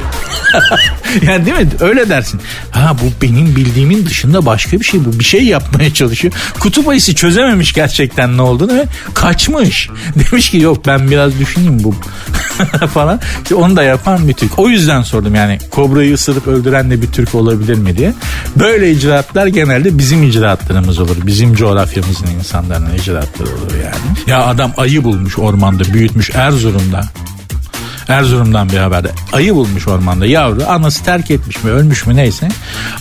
yani değil mi? Öyle dersin. Ha bu benim bildiğimin dışında başka bir şey. Bu bir şey yapmaya çalışıyor. Kutup ayısı çözememiş gerçekten ne olduğunu ve kaçmış. Demiş ki yok ben biraz düşüneyim bu falan. İşte onu da yapan bir Türk. O yüzden sordum yani kobrayı ısırıp öldüren de bir Türk olabilir mi diye. Böyle icraatlar genelde bizim icraatlarımız olur. Bizim coğrafyamızın insanların icraatları olur yani. Ya adam ayı bulmuş ormanda büyütmüş Erzurum'da. Erzurum'dan bir haberde. Ayı bulmuş ormanda yavru. Anası terk etmiş mi ölmüş mü neyse.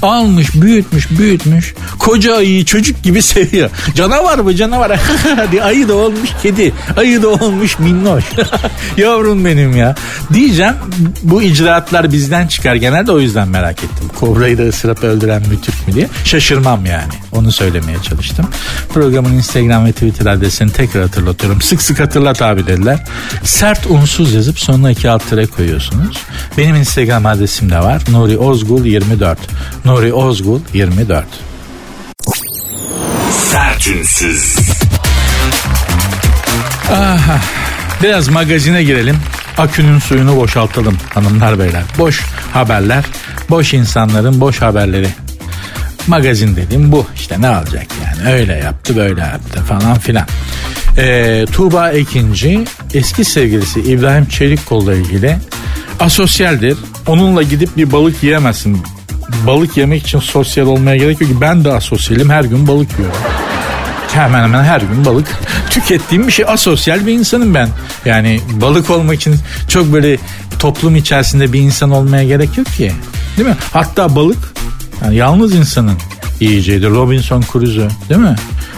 Almış büyütmüş büyütmüş. Koca ayıyı çocuk gibi seviyor. Canavar bu canavar. ayı da olmuş kedi. Ayı da olmuş minnoş. Yavrum benim ya. Diyeceğim bu icraatlar bizden çıkar genelde o yüzden merak ettim. Kobrayı da ısırıp öldüren bir Türk mü diye. Şaşırmam yani. Onu söylemeye çalıştım. Programın Instagram ve Twitter adresini tekrar hatırlatıyorum. Sık sık hatırlat abi dediler. Sert unsuz yazıp sonuna alt tere koyuyorsunuz. Benim Instagram adresim de var. Nuri Ozgul 24. Nuri Ozgul 24. Sertünsüz. Aha. Biraz magazine girelim. Akünün suyunu boşaltalım hanımlar beyler. Boş haberler, boş insanların boş haberleri. Magazin dediğim bu. İşte ne olacak yani öyle yaptı böyle yaptı falan filan. Ee, Tuğba Ekinci eski sevgilisi İbrahim Çelikkol'la ilgili asosyaldir. Onunla gidip bir balık yiyemezsin. Balık yemek için sosyal olmaya gerek yok ki ben de asosyalim her gün balık yiyorum hemen hemen her gün balık tükettiğim bir şey. Asosyal bir insanım ben. Yani balık olmak için çok böyle toplum içerisinde bir insan olmaya gerek yok ki. Değil mi? Hatta balık yani yalnız insanın yiyeceğidir. Robinson Crusoe değil mi?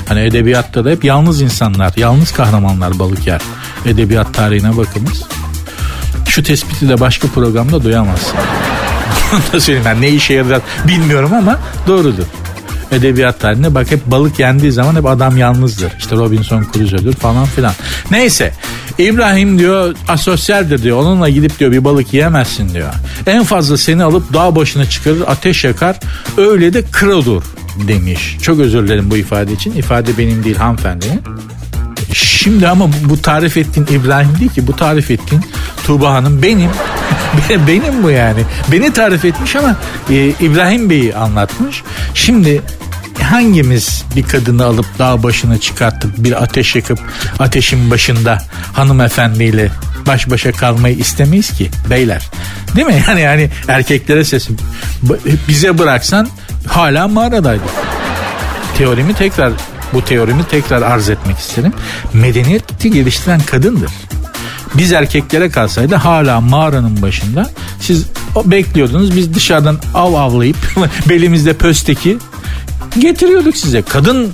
Hani edebiyatta da hep yalnız insanlar, yalnız kahramanlar balık yer. Edebiyat tarihine bakınız. Şu tespiti de başka programda duyamazsın. Da söyleyeyim ben ne işe yarar bilmiyorum ama doğrudur edebiyat tarihinde bak hep balık yendiği zaman hep adam yalnızdır. İşte Robinson Crusoe'dur falan filan. Neyse İbrahim diyor asosyaldir diyor. Onunla gidip diyor bir balık yiyemezsin diyor. En fazla seni alıp dağ başına çıkarır ateş yakar öyle de krodur demiş. Çok özür dilerim bu ifade için. İfade benim değil hanımefendinin. Şimdi ama bu tarif ettiğin İbrahim değil ki bu tarif ettiğin Tuğba Hanım benim. benim bu yani. Beni tarif etmiş ama e, İbrahim Bey'i anlatmış. Şimdi hangimiz bir kadını alıp dağ başına çıkartıp bir ateş yakıp ateşin başında hanımefendiyle baş başa kalmayı istemeyiz ki beyler. Değil mi? Yani yani erkeklere sesim. Bize bıraksan hala mağaradaydı. Teorimi tekrar bu teorimi tekrar arz etmek isterim. Medeniyeti geliştiren kadındır. Biz erkeklere kalsaydı hala mağaranın başında siz bekliyordunuz. Biz dışarıdan av avlayıp belimizde pösteki getiriyorduk size. Kadın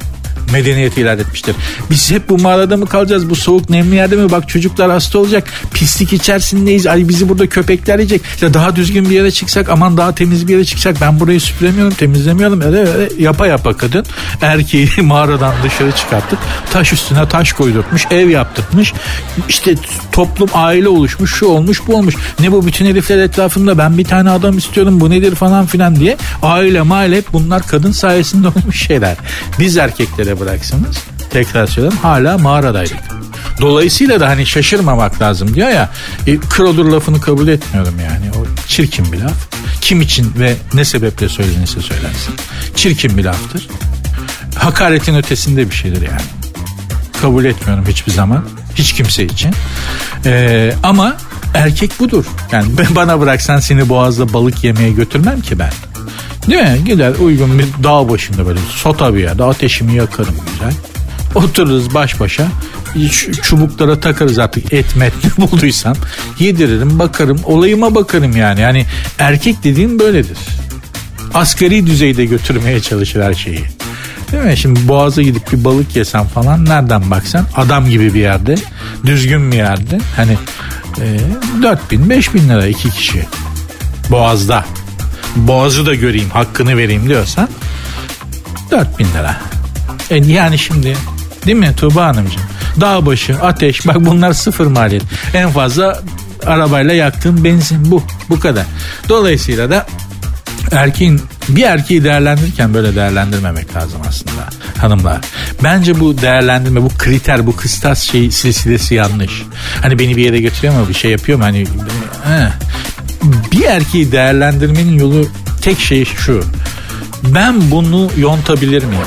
medeniyeti ilan etmiştir. Biz hep bu mağarada mı kalacağız? Bu soğuk nemli yerde mi? Bak çocuklar hasta olacak. Pislik içerisindeyiz. Ay bizi burada köpekler yiyecek. Ya daha düzgün bir yere çıksak aman daha temiz bir yere çıksak. Ben burayı süpüremiyorum temizlemiyorum. Öyle, öyle yapa yapa kadın erkeği mağaradan dışarı çıkarttık. Taş üstüne taş koydurtmuş. Ev yaptırmış. İşte toplum aile oluşmuş. Şu olmuş bu olmuş. Ne bu bütün herifler etrafında ben bir tane adam istiyorum bu nedir falan filan diye. Aile maile bunlar kadın sayesinde olmuş şeyler. Biz erkeklere bıraksanız tekrar söylüyorum hala mağaradaydık. Dolayısıyla da hani şaşırmamak lazım diyor ya. E, krodur lafını kabul etmiyorum yani. O çirkin bir laf. Kim için ve ne sebeple söylenirse söylensin. Çirkin bir laftır. Hakaretin ötesinde bir şeydir yani. Kabul etmiyorum hiçbir zaman. Hiç kimse için. E, ama erkek budur. Yani bana bıraksan seni boğazda balık yemeye götürmem ki ben. Değil mi? Gider uygun bir dağ başında böyle sota bir yerde ateşimi yakarım güzel. Otururuz baş başa çubuklara takarız artık et met bulduysam yediririm bakarım olayıma bakarım yani. Yani erkek dediğin böyledir. Asgari düzeyde götürmeye çalışır her şeyi. Değil mi? Şimdi boğaza gidip bir balık yesem falan nereden baksan adam gibi bir yerde düzgün bir yerde hani e, 4 bin 5 bin lira iki kişi boğazda boğazı da göreyim hakkını vereyim diyorsan 4000 lira. E yani şimdi değil mi Tuğba Hanımcığım? Dağ başı, ateş bak bunlar sıfır maliyet. En fazla arabayla yaktığın benzin bu. Bu kadar. Dolayısıyla da erkeğin bir erkeği değerlendirirken böyle değerlendirmemek lazım aslında hanımlar. Bence bu değerlendirme, bu kriter, bu kıstas şey silsilesi yanlış. Hani beni bir yere götürüyor mu, bir şey yapıyor mu? Hani he, bir erkeği değerlendirmenin yolu tek şey şu. Ben bunu yontabilir miyim?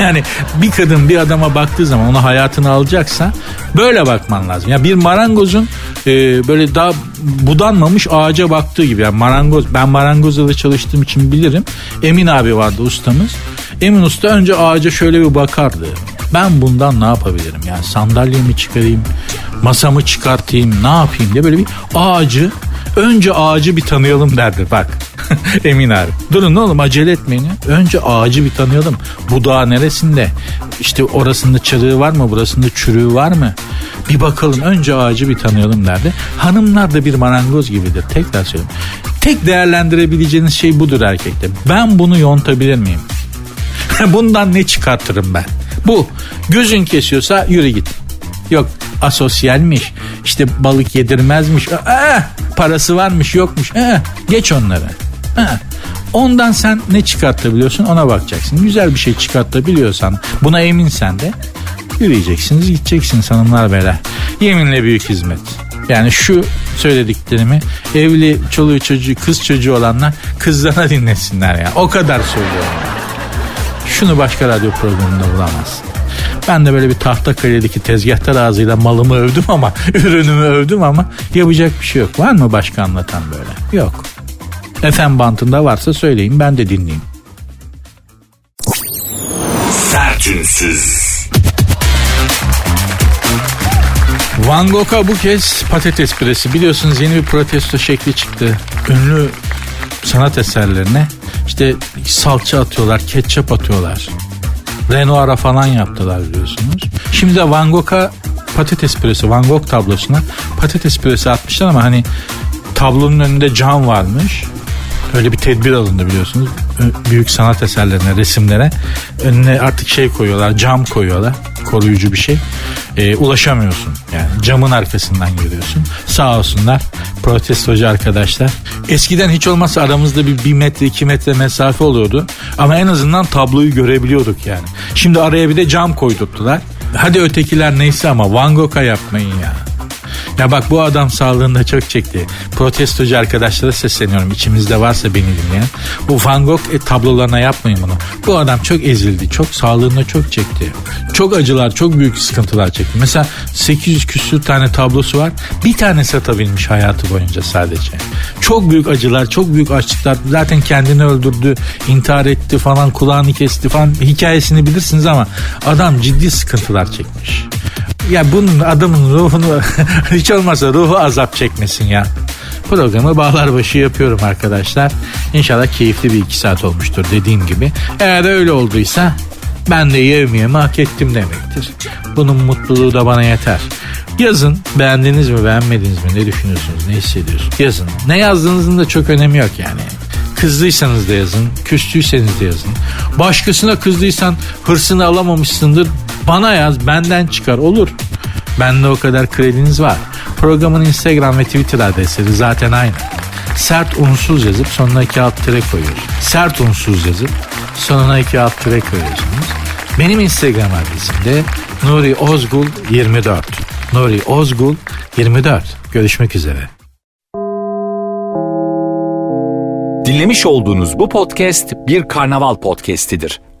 Yani bir kadın bir adama baktığı zaman ona hayatını alacaksa böyle bakman lazım. Ya yani bir marangozun e, böyle daha budanmamış ağaca baktığı gibi. Yani marangoz ben marangozda da çalıştığım için bilirim. Emin abi vardı ustamız. Emin usta önce ağaca şöyle bir bakardı. Ben bundan ne yapabilirim? Yani sandalyemi çıkarayım, masamı çıkartayım, ne yapayım diye böyle bir ağacı Önce ağacı bir tanıyalım derdi bak. Emin abi. Durun oğlum acele etmeyin. Ya. Önce ağacı bir tanıyalım. Bu dağ neresinde? İşte orasında çırığı var mı? Burasında çürüğü var mı? Bir bakalım önce ağacı bir tanıyalım derdi. Hanımlar da bir marangoz gibidir. Tekrar söyleyeyim. Tek değerlendirebileceğiniz şey budur erkekte. Ben bunu yontabilir miyim? Bundan ne çıkartırım ben? Bu. Gözün kesiyorsa yürü git. Yok asosyalmiş. İşte balık yedirmezmiş. Aa, parası varmış yokmuş. Aa, geç onları. Aa. Ondan sen ne çıkartabiliyorsun ona bakacaksın. Güzel bir şey çıkartabiliyorsan buna eminsen de yürüyeceksiniz gideceksiniz hanımlar beyler. Yeminle büyük hizmet. Yani şu söylediklerimi. Evli çoluğu çocuğu kız çocuğu olanlar kızlarına dinlesinler ya. O kadar söylüyorum. Şunu başka radyo programında bulamazsın. Ben de böyle bir tahta kaledeki tezgahtar ağzıyla malımı övdüm ama ürünümü övdüm ama yapacak bir şey yok. Var mı başka anlatan böyle? Yok. FM bantında varsa söyleyin ben de dinleyeyim. Sertünsüz. Van Gogh'a bu kez patates püresi. Biliyorsunuz yeni bir protesto şekli çıktı. Ünlü sanat eserlerine işte salça atıyorlar, ketçap atıyorlar. Renoir'a falan yaptılar biliyorsunuz. Şimdi de Van Gogh'a patates püresi, Van Gogh tablosuna patates püresi atmışlar ama hani tablonun önünde cam varmış. Öyle bir tedbir alındı biliyorsunuz. Büyük sanat eserlerine, resimlere önüne artık şey koyuyorlar, cam koyuyorlar. Koruyucu bir şey. Ee, ulaşamıyorsun. Yani camın arkasından görüyorsun. Sağ olsunlar protestocu arkadaşlar. Eskiden hiç olmazsa aramızda bir, bir metre iki metre mesafe oluyordu. Ama en azından tabloyu görebiliyorduk yani. Şimdi araya bir de cam koydurttular. Hadi ötekiler neyse ama Van Gogh'a yapmayın ya. Ya bak bu adam sağlığında çok çekti. Protestocu arkadaşlara sesleniyorum. İçimizde varsa beni dinleyen. Bu Van Gogh e, tablolarına yapmayın bunu. Bu adam çok ezildi. Çok sağlığında çok çekti. Çok acılar, çok büyük sıkıntılar çekti. Mesela 800 küsür tane tablosu var. Bir tane satabilmiş hayatı boyunca sadece. Çok büyük acılar, çok büyük açlıklar. Zaten kendini öldürdü, intihar etti falan, kulağını kesti falan. Hikayesini bilirsiniz ama adam ciddi sıkıntılar çekmiş. Ya bunun adamın ruhunu hiç olmazsa ruhu azap çekmesin ya. Programı bağlar başı yapıyorum arkadaşlar. İnşallah keyifli bir iki saat olmuştur dediğim gibi. Eğer öyle olduysa ben de yevmiyemi hak ettim demektir. Bunun mutluluğu da bana yeter. Yazın beğendiniz mi beğenmediniz mi ne düşünüyorsunuz ne hissediyorsunuz yazın. Ne yazdığınızın da çok önemi yok yani. Kızdıysanız da yazın, küstüyseniz de yazın. Başkasına kızdıysan hırsını alamamışsındır. Bana yaz, benden çıkar olur. Bende o kadar krediniz var. Programın Instagram ve Twitter adresleri zaten aynı. Sert unsuz yazıp sonuna iki alt tire koyuyoruz. Sert unsuz yazıp sonuna iki alt tire koyuyorsunuz. Benim Instagram adresim de Nuri Ozgul 24. Nuri Ozgul 24. Görüşmek üzere. Dinlemiş olduğunuz bu podcast bir karnaval podcastidir.